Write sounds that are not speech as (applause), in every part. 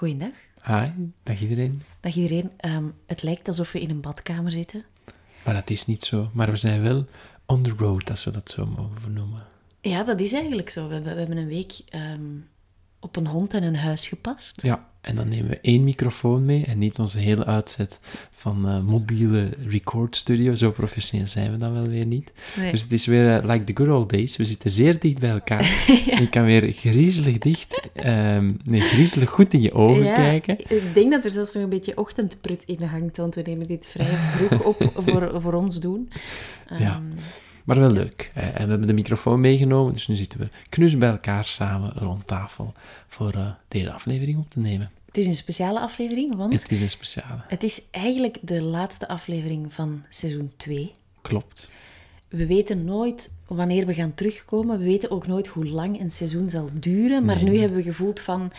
Goeiedag. Hi, dag iedereen. Dag iedereen. Ehm, het lijkt alsof we in een badkamer zitten. Maar dat is niet zo. Maar we zijn wel on the road, als we dat zo mogen vernoemen. Ja, dat is eigenlijk zo. We hebben, we hebben een week ehm, op een hond en een huis gepast. Ja, en dan nemen we één microfoon mee en niet onze hele uitzet van eh, mobiele record studio. Zo professioneel zijn we dan wel weer niet. Nee. Dus het is weer eh, like the good old days. We zitten zeer dicht bij elkaar. (laughs) Je kan weer griezelig dicht, ehm, nee, griezelig goed in je ogen Ja, kijken. Ik denk dat er zelfs nog een beetje ochtendprut in hangt, want we nemen dit vrij vroeg op (laughs) voor, voor ons doen. Ehm, Ja. Maar wel leuk. En we hebben de microfoon meegenomen, dus nu zitten we knus bij elkaar samen rond tafel voor eh, deze aflevering op te nemen. Het is een speciale aflevering, want Het is een speciale. het is eigenlijk de laatste aflevering van seizoen 2. Klopt. We weten nooit wanneer we gaan terugkomen. We weten ook nooit hoe lang een seizoen zal duren. Maar Nee, nu nee. hebben we gevoeld van...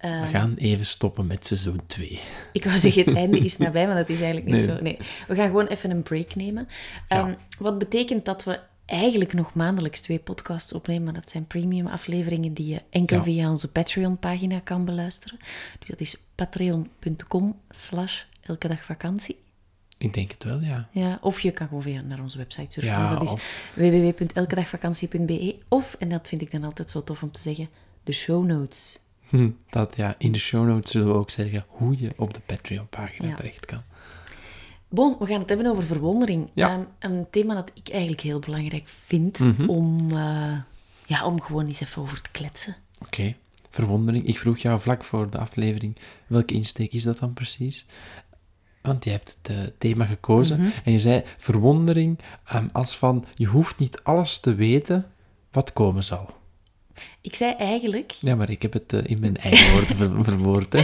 We gaan even stoppen met seizoen 2. Ik wou zeggen, het (laughs) einde is nabij, maar dat is eigenlijk niet Nee. zo. Nee, we gaan gewoon even een break nemen. Ja. Ehm, wat betekent dat we eigenlijk nog maandelijks twee podcasts opnemen, maar dat zijn premium afleveringen die je enkel Ja. via onze Patreon-pagina kan beluisteren. Dus dat is patreon.com slash elke dag vakantie. Ik denk het wel, ja. Ja, of je kan gewoon via naar onze website surfen. Ja, dat is of- www.elkedagvakantie.be of, en dat vind ik dan altijd zo tof om te zeggen, de show notes. Hm, Dat ja, in de show notes zullen we ook zeggen hoe je op de Patreon-pagina Ja. terecht kan. Bon, we gaan het hebben over verwondering. Ja. Ehm, een thema dat ik eigenlijk heel belangrijk vind Mhm. om, eh, ja, om gewoon eens even over te kletsen. Oké, verwondering. Ik vroeg jou vlak voor de aflevering, welke insteek is dat dan precies? Want je hebt het eh, thema gekozen Mhm. en je zei verwondering ehm, als van, je hoeft niet alles te weten wat komen zal. Ik zei eigenlijk, Ja, maar ik heb het eh, in mijn eigen woorden ver- (laughs) verwoord. Hè.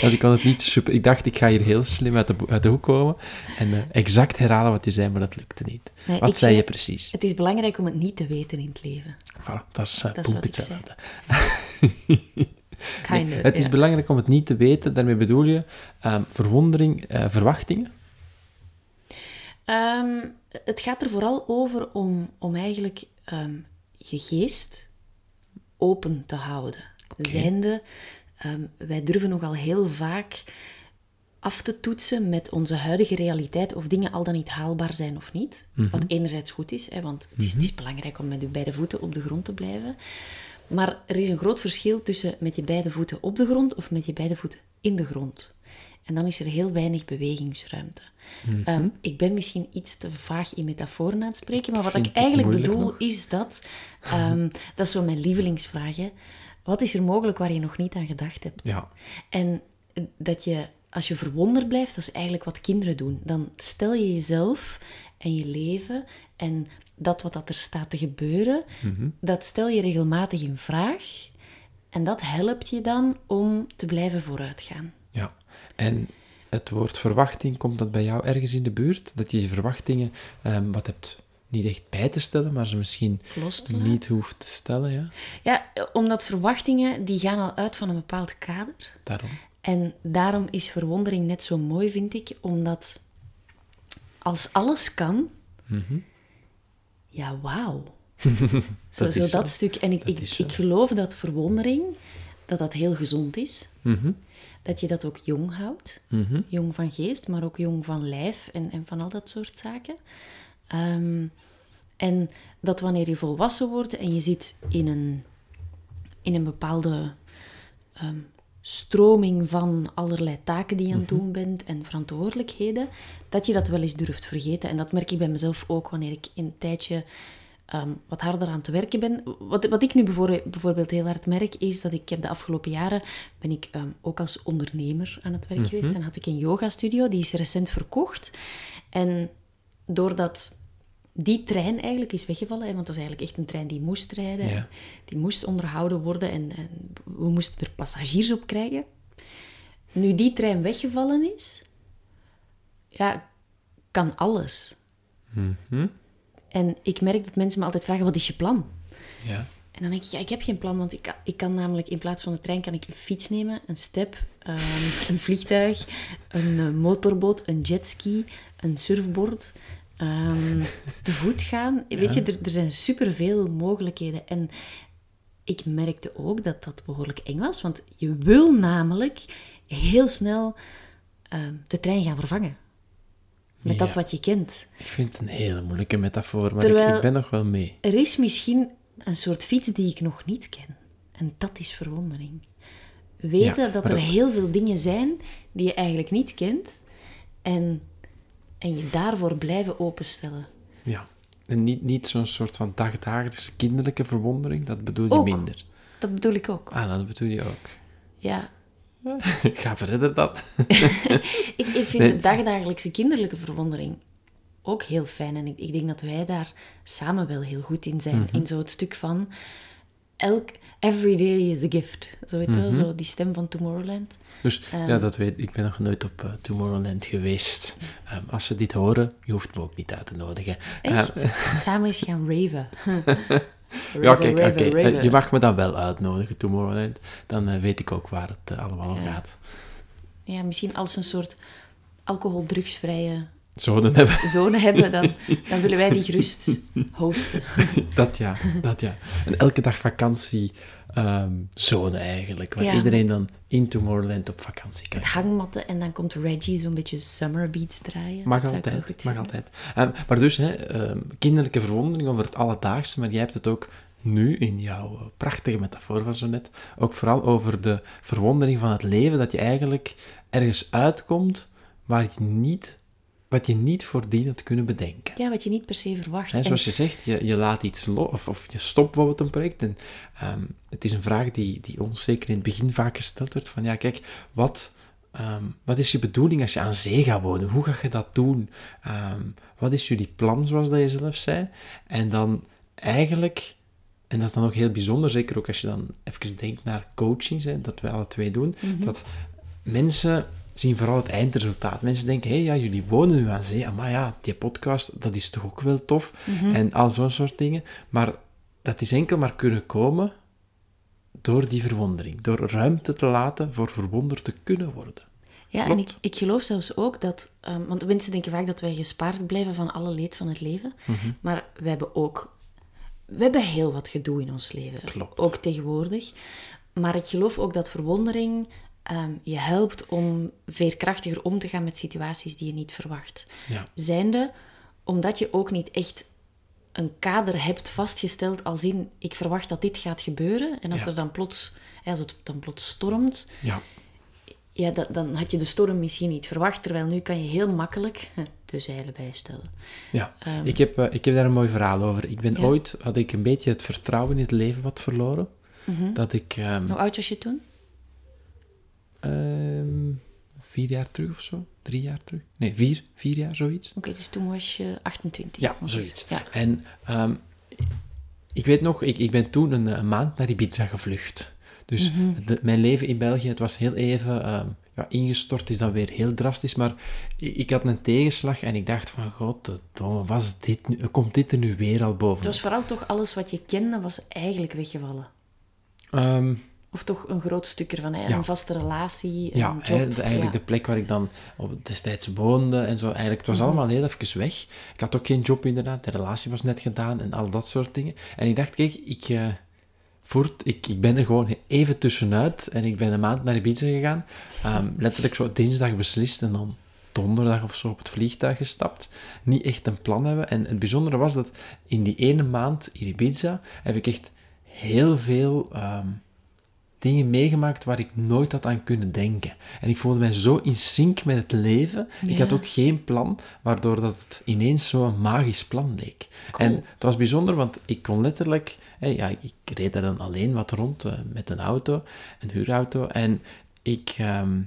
Want ik kon het niet super... Ik dacht, ik ga hier heel slim uit de, uit de hoek komen en eh, exact herhalen wat je zei, maar dat lukte niet. Nee, wat zei zei- je precies? het is belangrijk om het niet te weten in het leven. Voilà, dat is, uh, Dat is wat hetzelfde. (laughs) Kind of, Het is belangrijk om het niet te weten. Daarmee bedoel je ehm, verwondering, verwachtingen. Ehm, het gaat er vooral over om, om eigenlijk ehm, je geest open te houden. Zijnde, ehm, wij durven nogal heel vaak af te toetsen met onze huidige realiteit of dingen al dan niet haalbaar zijn of niet. Wat enerzijds goed is, hè, want het is, het is belangrijk om met je beide voeten op de grond te blijven. Maar er is een groot verschil tussen met je beide voeten op de grond of met je beide voeten in de grond. En dan is er heel weinig bewegingsruimte. Ehm, ik ben misschien iets te vaag in metaforen aan het spreken, maar wat ik ik eigenlijk bedoel nog. is dat, ehm, (laughs) dat is zo mijn lievelingsvraag, hè. wat is er mogelijk waar je nog niet aan gedacht hebt? Ja. En dat je, als je verwonderd blijft, dat is eigenlijk wat kinderen doen. Dan stel je jezelf en je leven en dat wat dat er staat te gebeuren, dat stel je regelmatig in vraag. En dat helpt je dan om te blijven vooruitgaan. ja. En het woord verwachting, komt dat bij jou ergens in de buurt? Dat je je verwachtingen ehm, wat hebt niet echt bij te stellen, maar ze misschien niet hoeft te stellen, ja? Ja, omdat verwachtingen, die gaan al uit van een bepaald kader. Daarom. En daarom is verwondering net zo mooi, vind ik, omdat als alles kan, ja, wauw. (laughs) zo, Dat zo is dat zo. stuk. En ik, Dat ik, geloof dat verwondering, dat dat heel gezond is. Mhm. Dat je dat ook jong houdt. Mhm. Jong van geest, maar ook jong van lijf en, en van al dat soort zaken. Ehm, en dat wanneer je volwassen wordt en je zit in een, in een bepaalde ehm, stroming van allerlei taken die je aan het doen bent en verantwoordelijkheden, dat je dat wel eens durft vergeten. En dat merk ik bij mezelf ook wanneer ik een tijdje ehm, wat harder aan het werken ben. Wat, wat ik nu bijvoor- bijvoorbeeld heel hard merk, is dat ik heb de afgelopen jaren ben ik ehm, ook als ondernemer aan het werk geweest. En had ik een yogastudio, die is recent verkocht. En doordat die trein eigenlijk is weggevallen, hè, want dat is eigenlijk echt een trein die moest rijden, Ja. die moest onderhouden worden en, en we moesten er passagiers op krijgen. Nu die trein weggevallen is, ja, kan alles. Mhm. En ik merk dat mensen me altijd vragen, wat is je plan? Ja. En dan denk ik, ja, ik heb geen plan, want ik, kan- ik kan namelijk in plaats van de trein kan ik een fiets nemen, een step, ehm, (laughs) een vliegtuig, een eh, motorboot, een jetski, een surfboard, ehm, te voet gaan. Weet je, er, er zijn superveel mogelijkheden. En ik merkte ook dat dat behoorlijk eng was, want je wil namelijk heel snel ehm, de trein gaan vervangen. Met dat wat je kent. Ik vind het een hele moeilijke metafoor, maar Terwijl- ik, ik ben nog wel mee. Er is misschien een soort fiets die ik nog niet ken. En dat is verwondering. Weten Ja, dat er heel veel dingen zijn die je eigenlijk niet kent. En, en je daarvoor blijven openstellen. Ja. En niet, niet zo'n soort van dagdagelijkse kinderlijke verwondering, dat bedoel je Ook. minder. Dat bedoel ik ook. Ah, dat bedoel je ook. Ja. (laughs) Ga verder dan. (laughs) Ik, ik vind Nee. de dagdagelijkse kinderlijke verwondering ook heel fijn. En ik, ik denk dat wij daar samen wel heel goed in zijn. Mhm. In zo het stuk van... Elk, every day is a gift. Zo, weet je Mhm. zo die stem van Tomorrowland. Dus Ehm. ja, dat weet ik. ben nog nooit op eh, Tomorrowland geweest. Ehm, als ze dit horen, je hoeft me ook niet uit te nodigen. Echt? Ehm, (laughs) Samen eens gaan raven. Ja, kijk, oké. eh, je mag me dan wel uitnodigen, Tomorrowland. Dan eh, weet ik ook waar het eh, allemaal om gaat. Ja, misschien als een soort alcohol-drugsvrije Zouden hebben. zone hebben, dan, (laughs) dan willen wij die gerust hosten. (laughs) Dat ja, dat ja. En elke dag vakantie ehm, zone eigenlijk, waar Ja, iedereen dan in Tomorrowland op vakantie kan. Met hangmatten en dan komt Reggie zo'n beetje summer beats draaien. Mag Dat altijd, mag altijd. Ehm, maar dus, hè, ehm, kinderlijke verwondering over het alledaagse, maar jij hebt het ook nu in jouw prachtige metafoor van zo net, ook vooral over de verwondering van het leven, dat je eigenlijk ergens uitkomt waar je niet, wat je niet voordien had kunnen bedenken. Ja, wat je niet per se verwacht. En- zoals je zegt, je, je laat iets los, of, of je stopt bijvoorbeeld een project. En, ehm, het is een vraag die, die ons zeker in het begin vaak gesteld wordt, van ja, kijk, wat, ehm, wat is je bedoeling als je aan zee gaat wonen? Hoe ga je dat doen? Ehm, wat is jullie plan, zoals dat je zelf zei? En dan eigenlijk, en dat is dan ook heel bijzonder, zeker ook als je dan even denkt naar coachings, hè, dat wij alle twee doen, dat mensen zien vooral het eindresultaat. Mensen denken, hé, hey, ja, jullie wonen nu aan zee, maar ja, die podcast, dat is toch ook wel tof, en al zo'n soort dingen. Maar dat is enkel maar kunnen komen door die verwondering, door ruimte te laten voor verwonderd te kunnen worden. Ja, en ik, ik geloof zelfs ook dat... ehm, want mensen denken vaak dat wij gespaard blijven van alle leed van het leven. Mhm. Maar we hebben ook... We hebben heel wat gedoe in ons leven. Klopt. Ook tegenwoordig. Maar ik geloof ook dat verwondering ehm, je helpt om veerkrachtiger om te gaan met situaties die je niet verwacht. Ja. Zijnde, omdat je ook niet echt een kader hebt vastgesteld als in, ik verwacht dat dit gaat gebeuren. En als Ja. er dan plots, als het dan plots stormt, Ja. Ja, dat, dan had je de storm misschien niet verwacht, terwijl nu kan je heel makkelijk (laughs) de zeilen bijstellen. Ja, ik, heb, eh, ik heb daar een mooi verhaal over. Ik ben Ehm. Ja. ooit, had ik een beetje het vertrouwen in het leven wat verloren. Mhm. Dat ik ehm, Hoe oud was je toen? ehm, vier jaar terug of zo, drie jaar terug. Nee, vier, vier jaar, zoiets. Oké, dus toen was je 28. Ja, zoiets. Ja. En ehm, ik weet nog, ik, ik ben toen een, een maand naar Ibiza gevlucht. Dus Mhm. de- mijn leven in België, het was heel even ehm, ja, ingestort, is dan weer heel drastisch. Maar ik, ik had een tegenslag en ik dacht van, god, was dit nu, komt dit er nu weer al boven? Het was vooral toch alles wat je kende, was eigenlijk weggevallen. Ehm, Of toch een groot stuk ervan, hè? Ja. een vaste relatie, een Ja, job. de- eigenlijk ja. de plek waar ik dan op destijds woonde en zo. Eigenlijk, het was Mhm. allemaal heel even weg. Ik had ook geen job inderdaad. De relatie was net gedaan en al dat soort dingen. En ik dacht, kijk, ik, eh, voert, ik, ik ben er gewoon even tussenuit. En ik ben een maand naar Ibiza gegaan. Ehm, letterlijk zo dinsdag beslist en dan donderdag of zo op het vliegtuig gestapt. Niet echt een plan hebben. En het bijzondere was dat in die ene maand in Ibiza heb ik echt heel veel... ehm, dingen meegemaakt waar ik nooit had aan kunnen denken. En ik voelde mij zo in sync met het leven. Ik had ook geen plan, waardoor dat het ineens zo'n magisch plan leek. Cool. En het was bijzonder, want ik kon letterlijk... Ja, ik reed daar dan alleen wat rond eh, met een auto, een huurauto. En ik... ehm,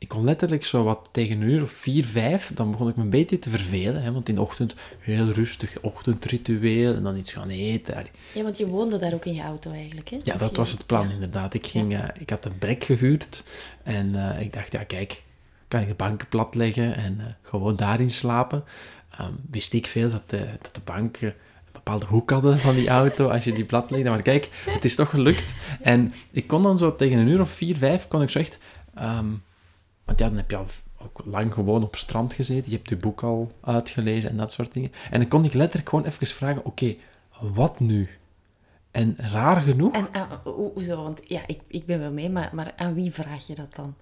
ik kon letterlijk zo wat tegen een uur of vier, vijf, dan begon ik me een beetje te vervelen. Hè, want in de ochtend heel rustig, ochtendritueel en dan iets gaan eten. Ja, want je woonde daar ook in je auto eigenlijk, hè? Ja, dat was het plan ja. inderdaad. Ik, ging, eh, ik had een brek gehuurd en eh, ik dacht, ja kijk, kan ik de banken platleggen en eh, gewoon daarin slapen. Ehm, wist ik veel dat de, dat de banken een bepaalde hoek hadden van die auto als je die platlegde. Maar kijk, het is toch gelukt. En ik kon dan zo tegen een uur of vier, vijf, kon ik zo echt... ehm, want ja, dan heb je al ook lang gewoon op strand gezeten. Je hebt je boek al uitgelezen en dat soort dingen. En dan kon ik letterlijk gewoon even vragen, oké, wat nu? En raar genoeg... En ho- hoezo? Want ja, ik, ik ben wel mee, maar, maar aan wie vraag je dat dan?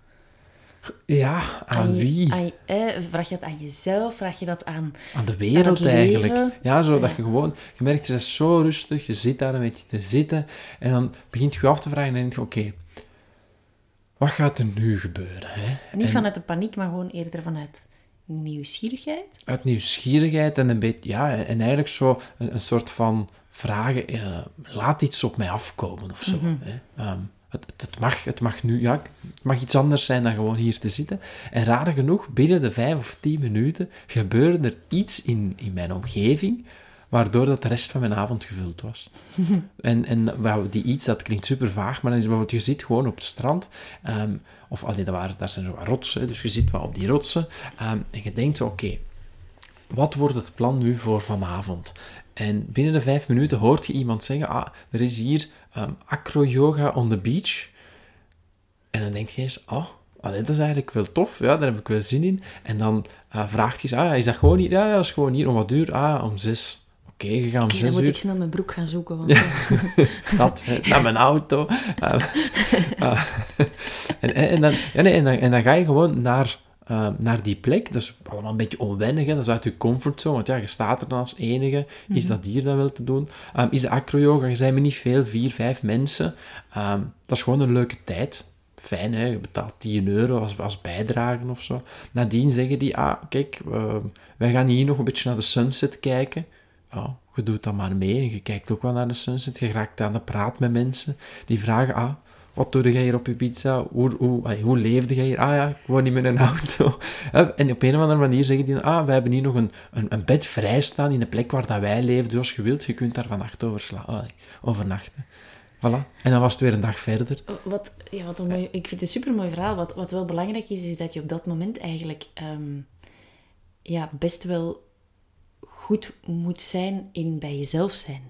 Ja, aan je- wie? aan je- eh, vraag je dat aan jezelf? Vraag je dat aan... Aan de wereld aan eigenlijk. Ja, zo dat je gewoon... Je merkt, het is zo rustig, je zit daar een beetje te zitten en dan begint je je af te vragen en dan denk je, oké, wat gaat er nu gebeuren? Hè? Niet En vanuit de paniek, maar gewoon eerder vanuit nieuwsgierigheid. Uit nieuwsgierigheid en een beetje... Ja, en eigenlijk zo een, een soort van vragen, eh, laat iets op mij afkomen of zo. Mhm. hè. Ehm, het, het, het mag, het mag nu... Ja, het mag iets anders zijn dan gewoon hier te zitten. En raar genoeg, binnen de vijf of tien minuten gebeurde er iets in, in mijn omgeving waardoor dat de rest van mijn avond gevuld was. (laughs) en en die iets, dat klinkt super vaag, maar dan is bijvoorbeeld, je zit gewoon op het strand, ehm, of allee, daar, waren, daar zijn zo wat rotsen, dus je zit wel op die rotsen, ehm, en je denkt oké, wat wordt het plan nu voor vanavond? En binnen de vijf minuten hoort je iemand zeggen, ah, er is hier ehm acro-yoga on the beach. En dan denk je eens, oh, allee, dat is eigenlijk wel tof, ja, daar heb ik wel zin in. En dan eh, vraagt hij, ah, is dat gewoon hier? Ja, ja, dat is gewoon hier. Om wat uur? Ah, om zes. Oké, je gaat om Oké, dan moet ik snel mijn broek gaan zoeken. Want, eh, (laughs) Dat, naar mijn auto. (laughs) Ah, ah. en, en, dan, ja, nee, en, dan, en dan ga je gewoon naar, eh, naar die plek. Dat is allemaal een beetje onwennig, hè. dat is uit je comfortzone. Want ja, je staat er dan als enige. Is dat hier dan wel te doen? Ehm, is de acro-yoga, je zijn me niet veel, vier, vijf mensen. Ehm, dat is gewoon een leuke tijd. Fijn, hè? je betaalt 10 euro als, als bijdrage of zo. Nadien zeggen die, ah, kijk, ehm, wij gaan hier nog een beetje naar de sunset kijken. Ja, je doet dan maar mee en je kijkt ook wel naar de sunset. Je raakt aan de praat met mensen die vragen, ah, wat doe jij hier op Ibiza? Hoe, hoe, allee, hoe leefde jij hier? Ah ja, ik woon niet met een auto. (laughs) En op een of andere manier zeggen die, ah, we hebben hier nog een, een, een bed vrij staan in de plek waar dat wij leven. Dus als je wilt, je kunt daar vannacht over sla- allee, overnachten. Voilà. En dan was het weer een dag verder. wat, ja, wat mooi, ik vind het een super mooi verhaal. Wat, wat wel belangrijk is, is dat je op dat moment eigenlijk ehm, ja, best wel goed moet zijn in bij jezelf zijn.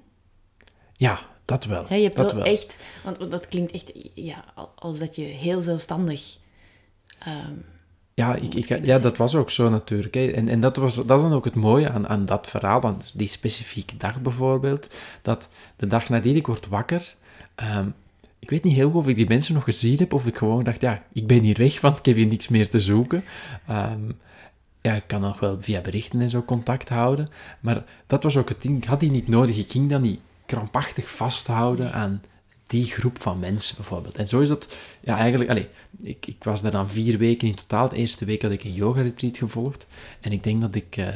Ja, dat wel. Hè, je hebt dat wel, echt, want dat klinkt echt ja, al- als dat je heel zelfstandig. ehm, Ja, ik, ik, ja, dat was ook zo natuurlijk. Hè. En, en dat, was, dat is dan ook het mooie aan, aan dat verhaal, aan die specifieke dag bijvoorbeeld, dat de dag nadien ik word wakker, ehm, ik weet niet heel goed of ik die mensen nog gezien heb, of ik gewoon dacht, ja, ik ben hier weg, want ik heb hier niks meer te zoeken. Ehm, ja, ik kan nog wel via berichten en zo contact houden, maar dat was ook het ding, ik had die niet nodig, ik ging dan niet krampachtig vasthouden aan die groep van mensen bijvoorbeeld. En zo is dat, ja, eigenlijk, allez, ik, ik was daar dan vier weken in totaal. De eerste week had ik een yoga-retreat gevolgd. En ik denk dat ik eh,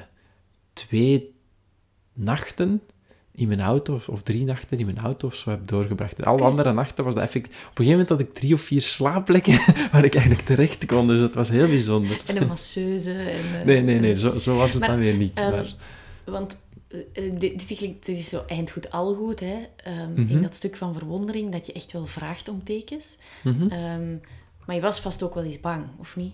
twee nachten in mijn auto, of, of drie nachten in mijn auto of zo heb doorgebracht. En alle andere nachten was dat effect... Op een gegeven moment had ik drie of vier slaapplekken (laughs) waar ik eigenlijk terecht kon. Dus dat was heel bijzonder. en een masseuse. En, eh, Nee, nee, nee, zo, zo was het Maar, dan weer niet. ehm, maar, Want eh, eh, dit, is zo eind goed, al goed, hè? Ehm, Mhm. In dat stuk van verwondering, dat je echt wel vraagt om tekens. mhm. Ehm, maar je was vast ook wel eens bang, of niet?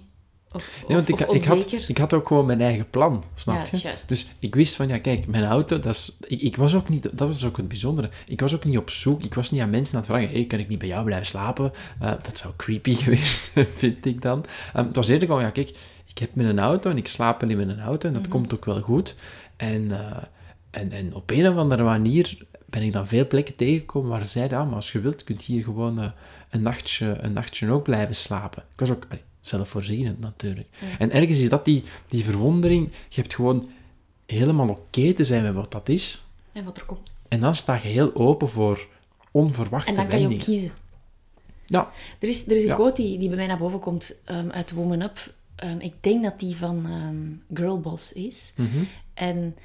Of, Nee, want of, ik, of ik, had, ik had ook gewoon mijn eigen plan, snap Ja, je? juist. Dus ik wist van, ja, kijk, mijn auto, dat is... Ik, ik was ook niet... Dat was ook het bijzondere. Ik was ook niet op zoek. Ik was niet aan mensen aan het vragen, hey, kan ik niet bij jou blijven slapen? Eh, dat zou creepy (laughs) geweest, vind ik dan. Ehm, het was eerder gewoon, ja, kijk, ik heb mijn auto en ik slaap in mijn auto en dat komt ook wel goed. En, eh, en, en op een of andere manier ben ik dan veel plekken tegengekomen waar ze zeiden, ah, maar als je wilt, kun je hier gewoon eh, een, nachtje, een nachtje ook blijven slapen. Ik was ook allee, zelfvoorzienend natuurlijk. En ergens is dat die, die verwondering, je hebt gewoon helemaal oké te zijn met wat dat is. En wat er komt. En dan sta je heel open voor onverwachte En dan kan je ook wendingen. kiezen. Ja, Er is, er is een Ja. quote die, die bij mij naar boven komt ehm, uit Woman Up. Ehm, ik denk dat die van ehm, Girlboss is. Mhm. En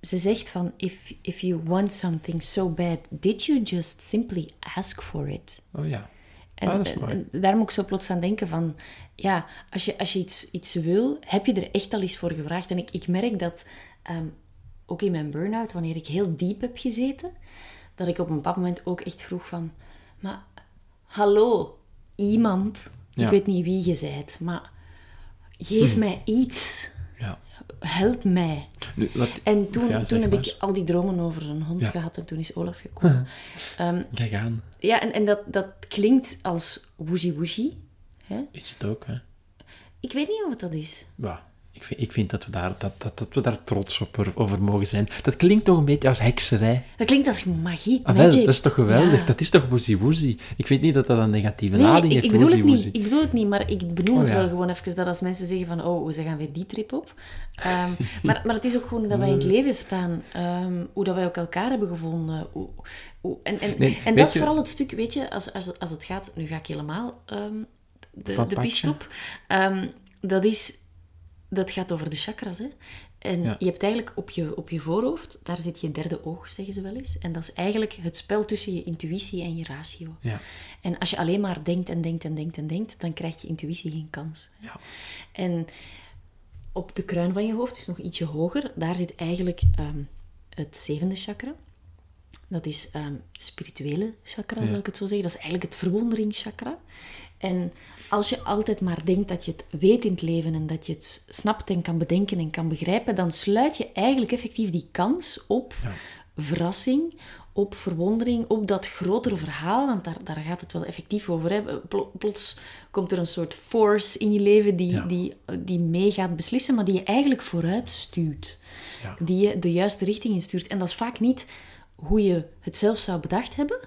ze zegt van, if, if you want something so bad, did you just simply ask for it? oh ja. En, Ah, en- daar moet ik zo plots aan denken van... Ja, als je, als je iets, iets wil, heb je er echt al eens voor gevraagd. En ik, ik merk dat, ehm, ook in mijn burn-out, wanneer ik heel diep heb gezeten, dat ik op een bepaald moment ook echt vroeg van... Maar, hallo, iemand, Ja. ik weet niet wie je bent, maar geef Hm. mij iets. Ja. Help mij. Nu, wat, En toen, ja, toen heb maar. ik al die dromen over een hond Ja. gehad en toen is Olaf gekomen. (laughs) Ehm, Kijk aan. ja, en, en dat, dat klinkt als woezie woezie. Hè? Is het ook, hè? Ik weet niet wat dat is. Ja, ik vind, ik vind dat, we daar, dat, dat, dat we daar trots op, over mogen zijn. Dat klinkt toch een beetje als hekserij. Dat klinkt als magie, Ah, wel, dat is toch geweldig? Ja. Dat is toch woezie woezie? Ik vind niet dat dat een negatieve Nee, lading ik, heeft, ik bedoel het woezie niet. Ik bedoel het niet, maar ik benoem Oh, het ja. wel gewoon even dat als mensen zeggen van oh, ze gaan weer die trip op. Ehm, (laughs) maar, maar het is ook gewoon dat wij in het leven staan. ehm, hoe dat wij ook elkaar hebben gevonden. Hoe, hoe, en en, Nee, en dat is je- vooral het stuk, weet je, als, als, als het gaat... Nu ga ik helemaal ehm, de, Van de piste op. Dat is... Dat gaat over de chakras, hè. En Ja. je hebt eigenlijk op je, op je voorhoofd, daar zit je derde oog, zeggen ze wel eens. En dat is eigenlijk het spel tussen je intuïtie en je ratio. Ja. En als je alleen maar denkt en denkt en denkt en denkt, dan krijgt je intuïtie geen kans. Ja. En op de kruin van je hoofd, dus nog ietsje hoger, daar zit eigenlijk ehm, het zevende chakra. Dat is ehm spirituele chakra, zal ik het zo zeggen. Dat is eigenlijk het verwonderingschakra. En als je altijd maar denkt dat je het weet in het leven en dat je het snapt en kan bedenken en kan begrijpen, dan sluit je eigenlijk effectief die kans op verrassing, op verwondering, op dat grotere verhaal, want daar, daar gaat het wel effectief over. Hè. Pl- Plots komt er een soort force in je leven die, Ja. die, die mee gaat beslissen, maar die je eigenlijk vooruit stuurt. Ja. Die je de juiste richting instuurt. En dat is vaak niet hoe je het zelf zou bedacht hebben,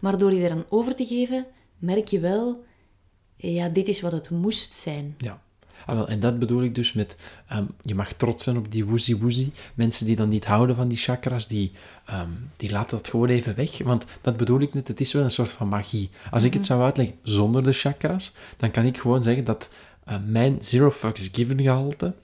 maar door je eraan over te geven, merk je wel, ja, dit is wat het moest zijn. Ja. Ah, wel, en dat bedoel ik dus met, ehm, je mag trots zijn op die woezie woezie. Mensen die dan niet houden van die chakras, die, ehm, die laten dat gewoon even weg. Want dat bedoel ik net, het is wel een soort van magie. Als ik het zou uitleggen zonder de chakras, dan kan ik gewoon zeggen dat eh, mijn zero fucks given gehalte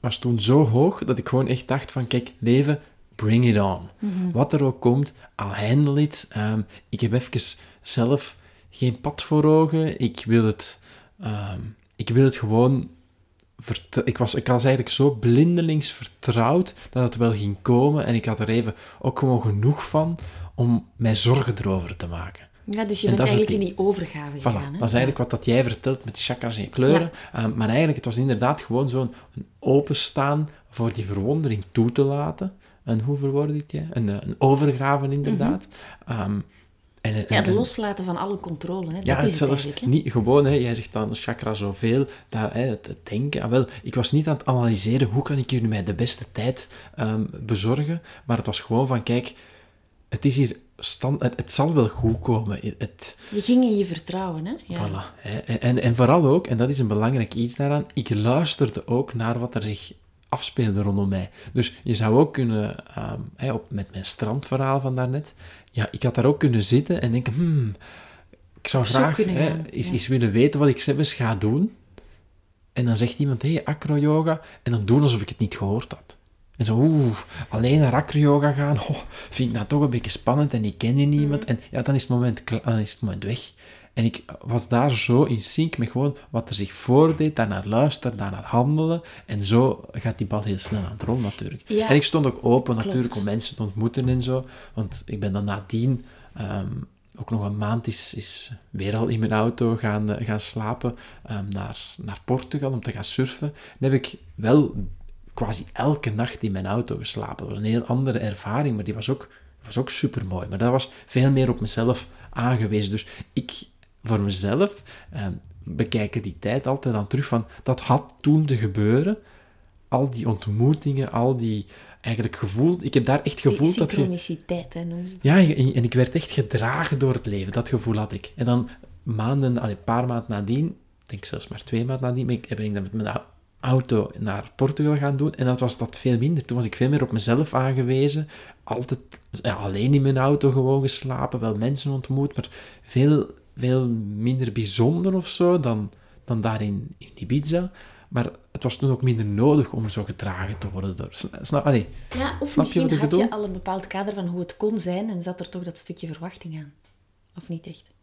was toen zo hoog, dat ik gewoon echt dacht van, kijk, leven, bring it on. Wat er ook komt, I'll handle it. Ehm, ik heb even zelf geen pad voor ogen. Ik wil het, ehm, ik wil het gewoon... Ik was, ik was eigenlijk zo blindelings vertrouwd dat het wel ging komen. En ik had er even ook gewoon genoeg van om mij zorgen erover te maken. Ja, dus je En bent eigenlijk in die overgave Voilà, gegaan. Hè? dat is eigenlijk wat dat jij vertelt met die chakras en je kleuren. Ehm, maar eigenlijk, het was inderdaad gewoon zo'n openstaan voor die verwondering toe te laten. En hoe verwoord ik die? Een, eh, een overgave, inderdaad. Ehm, en, en, Mhm. Ja, het en- loslaten van alle controle. Hè? Dat ja, is het zelfs. Hè? niet gewoon, hè, jij zegt dan chakra zoveel, daar, hè, het, het denken. Ah, wel, ik was niet aan het analyseren hoe kan ik hier nu mij de beste tijd ehm, bezorgen, maar het was gewoon van, kijk, het is hier stand, het, het zal wel goed komen. Het, het, Je ging in je vertrouwen. Hè? Ja. Voilà. En, en, en vooral ook, en dat is een belangrijk iets daaraan, ik luisterde ook naar wat er zich afspeelde rondom mij. Dus je zou ook kunnen, ehm, op, met mijn strandverhaal van daarnet, ja, ik had daar ook kunnen zitten en denken, hmm, ik zou graag kunnen hè, gaan, eens, willen weten wat ik zelfs ga doen. En dan zegt iemand, hé, hey, acro-yoga, en dan doen alsof ik het niet gehoord had. En zo, oeh, alleen naar acro-yoga gaan, (laughs) oh, vind ik nou toch een beetje spannend en ik ken hier niemand. Mm. En ja, dan is, het moment, dan is het moment weg. En ik was daar zo in sync met gewoon wat er zich voordeed, daarnaar luisteren, daarnaar handelen. En zo gaat die bal heel snel aan het rollen natuurlijk. Ja, en ik stond ook open klopt. natuurlijk om mensen te ontmoeten en zo. Want ik ben dan nadien, ehm, ook nog een maand is, is weer al in mijn auto gaan, eh, gaan slapen ehm, naar, naar Portugal om te gaan surfen. Dan heb ik wel quasi elke nacht in mijn auto geslapen. Dat was een heel andere ervaring, maar die was ook, was ook super mooi. Maar dat was veel meer op mezelf aangewezen. Dus ik, voor mezelf, ehm, bekijken die tijd altijd dan terug van dat had toen te gebeuren. Al die ontmoetingen, al die eigenlijk gevoel. Ik heb daar echt gevoeld dat je. Synchroniciteit, hè, noemen ze dat. Ja, en, en ik werd echt gedragen door het leven. Dat gevoel had ik. En dan maanden, een paar maanden nadien, ik denk zelfs maar twee maanden nadien, ben ik, ben ik dat met mijn au- auto naar Portugal gaan doen. En dat was dat veel minder. Toen was ik veel meer op mezelf aangewezen. Altijd ja, alleen in mijn auto gewoon geslapen, wel mensen ontmoet, maar veel, veel minder bijzonder of zo dan, dan daar in, in Ibiza. Maar het was toen ook minder nodig om zo gedragen te worden door... Snap, allee, Ja, of Snap misschien had je al een bepaald kader van hoe het kon zijn en zat er toch dat stukje verwachting aan. Of niet echt?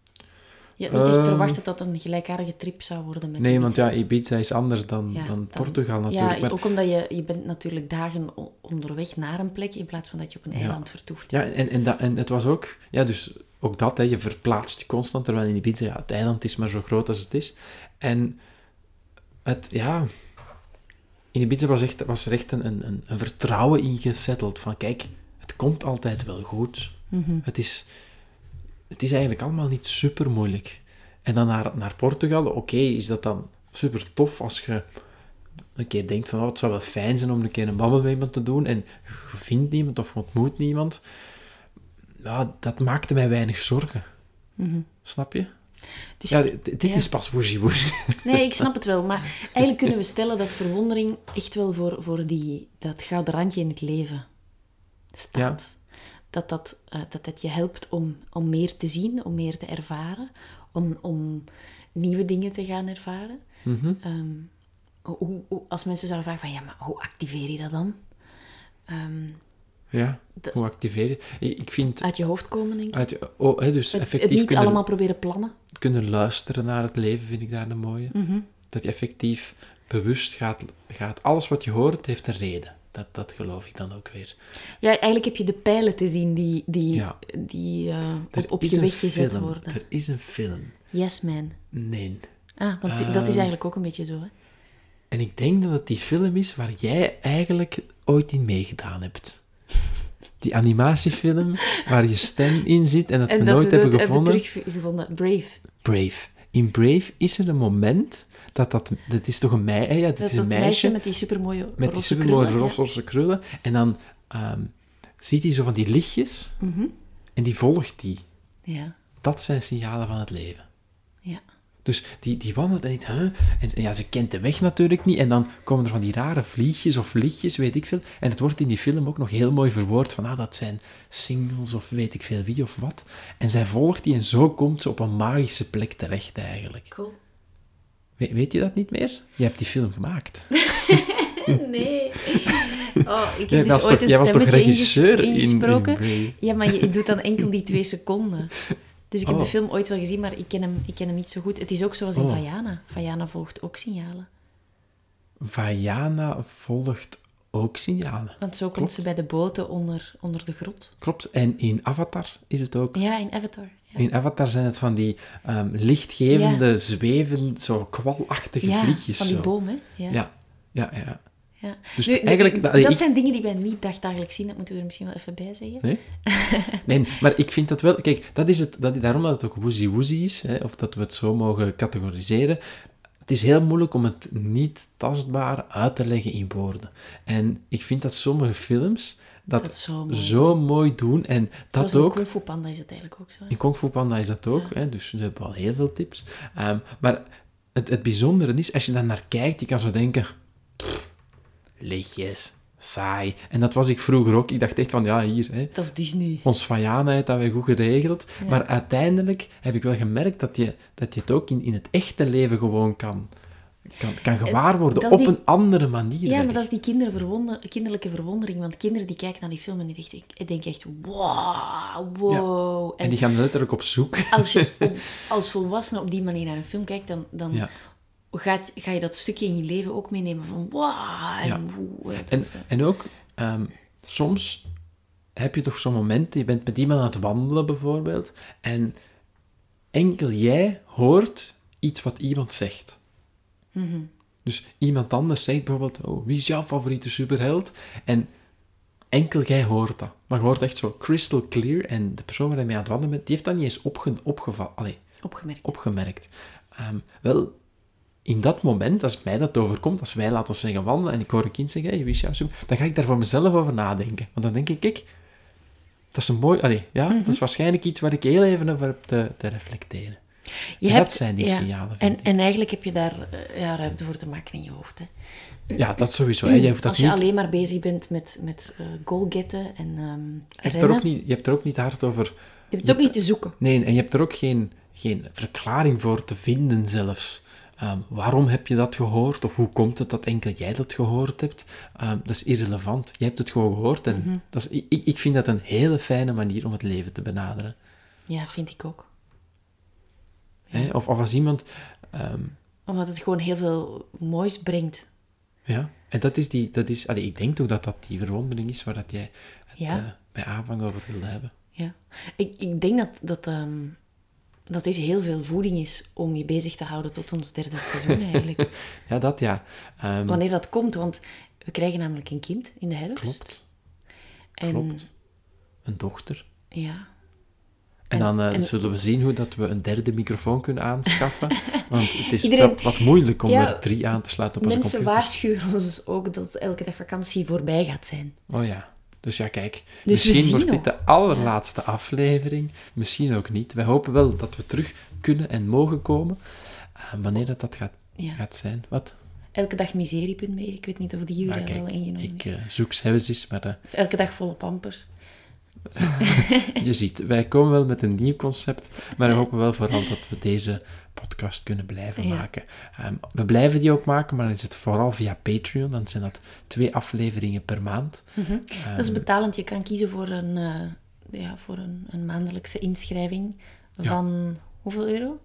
Je had niet echt Ehm, verwacht dat dat een gelijkaardige trip zou worden met Nee, want ja, Ibiza is anders dan, Ja, dan Portugal natuurlijk. Ja, maar, ook omdat je, je bent natuurlijk dagen onderweg naar een plek in plaats van dat je op een eiland vertoeft. ja, en, en, dat, en het was ook... Ja, dus ook dat, hè, je verplaatst je constant, terwijl in Ibiza, ja, het eiland is maar zo groot als het is. En het, ja... In Ibiza was, echt, was er echt een, een, een vertrouwen ingezetteld van, kijk, het komt altijd wel goed. Mhm. Het is, het is eigenlijk allemaal niet super moeilijk. En dan naar, naar Portugal, oké, is dat dan super tof als je een keer denkt van, oh, het zou wel fijn zijn om een keer een babbel met iemand te doen en je vindt niemand of je ontmoet niemand. Ja, dat maakte mij weinig zorgen. Snap je? Dus, Ja, dit, dit ja. is pas woezie woezie. (laughs) Nee, ik snap het wel. Maar eigenlijk kunnen we stellen dat verwondering echt wel voor, voor die, dat gouden randje in het leven staat. Dat, dat, eh, dat het je helpt om, om meer te zien, om meer te ervaren, om, om nieuwe dingen te gaan ervaren. Mhm. Ehm, hoe, hoe- als mensen zouden vragen van, ja, maar hoe activeer je dat dan? Ehm, Ja, De- hoe activeer je? Ik vind... uit je hoofd komen, denk ik. Uit, je- oh, hè, dus Het, effectief het niet kunnen, allemaal proberen plannen. kunnen luisteren naar het leven, vind ik daar een mooie. Mhm. Dat je effectief bewust gaat, gaat... Alles wat je hoort, heeft een reden. Dat, dat geloof ik dan ook weer. Ja, eigenlijk heb je de pijlen te zien die, die, Ja. die eh, op, op je weg gezet film. worden. Er is een film. Yes, man. Nee. Ah, want dat is Ehm, eigenlijk ook een beetje zo, hè? En ik denk dat het die film is waar jij eigenlijk ooit in meegedaan hebt. Die animatiefilm waar je stem in zit en dat we nooit hebben gevonden. teruggevonden. Brave. Brave. In Brave is er een moment dat dat... Dat is toch een meisje? Ja, dat, Dat is een dat meisje met die supermooie met die supermooie krullen, ja. roze krullen. En dan ehm, ziet hij zo van die lichtjes Mhm. en die volgt die. Ja, Dat zijn signalen van het leven. ja. Dus die, die wandelt en denkt, huh? En ja, ze kent de weg natuurlijk niet. En dan komen er van die rare vliegjes of lichtjes, weet ik veel. En het wordt in die film ook nog heel mooi verwoord van, ah, dat zijn singles of weet ik veel wie of wat. En zij volgt die en zo komt ze op een magische plek terecht eigenlijk. Cool. We- weet je dat niet meer? Je hebt die film gemaakt. (laughs) Nee. Oh, ik heb dus ooit toch- een jij was toch stemmetje regisseur inges- in- in ingesproken. Brave? Ja, maar je doet dan enkel die twee seconden. (laughs) Dus ik heb Oh. de film ooit wel gezien, maar ik ken, hem, ik ken hem niet zo goed. Het is ook zoals in Oh. Vajana. Vajana volgt ook signalen. Vajana volgt ook signalen. Want zo komt Klopt. ze bij de boten onder, onder de grot. Klopt. En in Avatar is het ook. Ja, in Avatar. Ja, In Avatar zijn het van die ehm, lichtgevende, zwevend, zo kwalachtige ja vliegjes. van die zo. boom, hè. Ja. Ja, ja, ja. Ja. Dus Nu, eigenlijk... dat, ik- zijn dingen die wij niet dagdagelijks zien. Dat moeten we er misschien wel even bij zeggen. Nee? (laughs) nee, maar ik vind dat wel... Kijk, dat is het, dat, daarom dat het ook woozy woozy is, hè, of dat we het zo mogen categoriseren. Het is heel moeilijk om het niet tastbaar uit te leggen in woorden. En ik vind dat sommige films dat, Dat zo mooi. zo mooi doen. En dat Zoals in ook... Kung Fu Panda is het eigenlijk ook zo. hè. In Kung Fu Panda is dat ook, hè, dus we hebben al heel veel tips. Ehm, maar het, het bijzondere is, als je daar naar kijkt, je kan zo denken... pff, lichtjes, saai. En dat was ik vroeger ook. Ik dacht echt van, ja, hier, hè, Dat is Disney. ons heeft dat weer goed geregeld. Maar uiteindelijk heb ik wel gemerkt dat je, dat je het ook in, in het echte leven gewoon kan, kan, kan gewaar worden. Op die- een andere manier. Ja, maar dat is die kinderverwonder, kinderlijke verwondering. Want kinderen die kijken naar die film en die denken, ik denk echt, wow, wow. En die gaan letterlijk op zoek. als je (laughs) op- als volwassene op die manier naar een film kijkt, dan, dan Ja. Gaat, ga je dat stukje in je leven ook meenemen van wow. En, Ja. eh, dat, En, eh, en ook, ehm, soms heb je toch zo'n moment, je bent met iemand aan het wandelen bijvoorbeeld, en enkel jij hoort iets wat iemand zegt. Dus iemand anders zegt bijvoorbeeld, oh, wie is jouw favoriete superheld? En enkel jij hoort dat. Maar je hoort echt zo crystal clear, en de persoon waar je mee aan het wandelen bent, die heeft dat niet eens opge opgevallen. Allee, Opgemerkt. opgemerkt. Ehm, wel, in dat moment, als mij dat overkomt, als wij, laten zeggen, wandelen en ik hoor een kind zeggen, hey, wie is jouw? Dan ga ik daar voor mezelf over nadenken. Want dan denk ik, kijk, dat is een mooi... Allee, ja, Mhm. dat is waarschijnlijk iets waar ik heel even over heb te, te reflecteren. Je En hebt, dat zijn die ja, signalen, En, en eigenlijk heb je daar eh, ja, ruimte voor te maken in je hoofd. Hè. Ja, dat sowieso. Hè. Je hoeft dat Als je niet... alleen maar bezig bent met, met eh goalgetten en ehm Je hebt, er ook niet, je hebt er ook niet hard over... je hebt het ook niet te zoeken. Nee, en je hebt er ook geen, geen verklaring voor te vinden zelfs. Ehm, waarom heb je dat gehoord? Of hoe komt het dat enkel jij dat gehoord hebt? Ehm, dat is irrelevant. Je hebt het gewoon gehoord. En Mhm. dat is, ik, ik vind dat een hele fijne manier om het leven te benaderen. Ja, vind ik ook. Of, of als iemand... ehm, Omdat het gewoon heel veel moois brengt. ja, en dat is die... Dat is, allee, ik denk toch dat dat die verwondering is waar dat jij het Ja. eh, bij aanvang over wilde hebben. Ja. Ik, ik denk dat, dat, dat dit heel veel voeding is om je bezig te houden tot ons derde seizoen eigenlijk. (laughs) Ja, dat ja. Ehm, Wanneer dat komt, want we krijgen namelijk een kind in de herfst. klopt, En klopt. Een dochter. ja, En, En- dan eh, en- zullen we zien hoe dat we een derde microfoon kunnen aanschaffen. (laughs) Want het is Iedereen- wat, moeilijk om Ja, er drie aan te sluiten op onze mensen computer. waarschuwen ons dus ook dat elke dag vakantie voorbij gaat zijn. Oh ja. Dus ja, kijk. Dus misschien wordt dit de allerlaatste aflevering. Misschien ook niet. Wij hopen wel dat we terug kunnen en mogen komen. Eh, wanneer dat, dat gaat, Ja. gaat zijn. Wat? Elke dag miserie.be. Ik weet niet of die Maar jullie al ingenomen ik is. eh, zoek zelfs eens, maar Of elke dag volle pampers. (laughs) je ziet, wij komen wel met een nieuw concept, maar we hopen wel vooral dat we deze podcast kunnen blijven Ja. maken. Ehm, we blijven die ook maken, maar dan is het vooral via Patreon. Dan zijn dat twee afleveringen per maand. Dat is betalend. Je kan kiezen voor een, eh, ja, voor een, een maandelijkse inschrijving van hoeveel euro?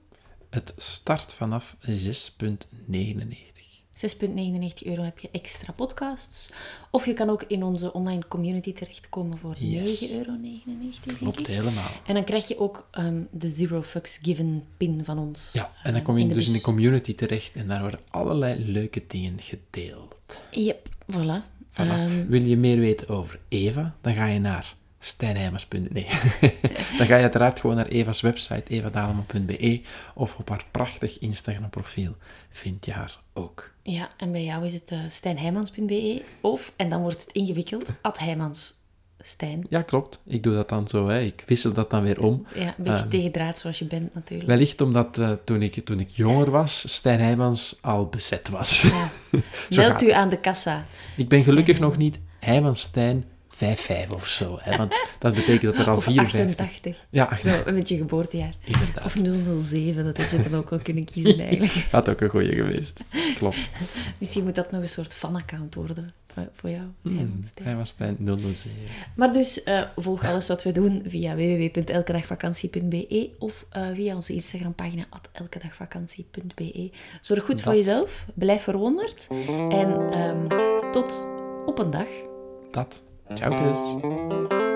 Het start vanaf 6,99. 6,99 euro heb je extra podcasts. Of je kan ook in onze online community terechtkomen voor Yes. 9,99 euro. Klopt helemaal. En dan krijg je ook ehm, de Zero Fucks Given pin van ons. Ja, en dan eh, kom je de dus in de community terecht en daar worden allerlei leuke dingen gedeeld. Yep, voilà. Voilà. Ehm, Wil je meer weten over Eva? Dan ga je naar stijnheimers.be. Nee. (laughs) dan ga je uiteraard gewoon naar Eva's website, evadalema.be of op haar prachtig Instagram profiel vind je haar ook. Ja, en bij jou is het uh, of, en dan wordt het ingewikkeld, Heijmans Stijn. Ja, klopt. Ik doe dat dan zo. Hè. Ik wissel dat dan weer om. Ja, een beetje Ehm, tegendraad zoals je bent natuurlijk. Wellicht omdat eh, toen, ik, toen ik jonger was, Stijn Heijmans al bezet was. Ja. (laughs) Meld u aan de kassa. Ik ben gelukkig nog niet Heijmans Stijn 5-5 of zo. Hè, want (laughs) dat betekent dat er al Of 54... 88. Ja, 88. Zo, met je geboortejaar. Inderdaad. Of 007, dat had je dan ook wel kunnen kiezen (laughs) eigenlijk. Had ook een goeie geweest. Klopt. (laughs) Misschien moet dat nog een soort fan-account worden voor- jou. Hmm, Heijmans Stijn. Heijmans Stijn 007. Maar dus eh, volg alles wat we doen via www.elkedagvakantie.be of eh, via onze Instagrampagina elkedagvakantie.be. Zorg goed voor jezelf, blijf verwonderd en ehm, tot op een dag. Dat. Ciao, tschüss.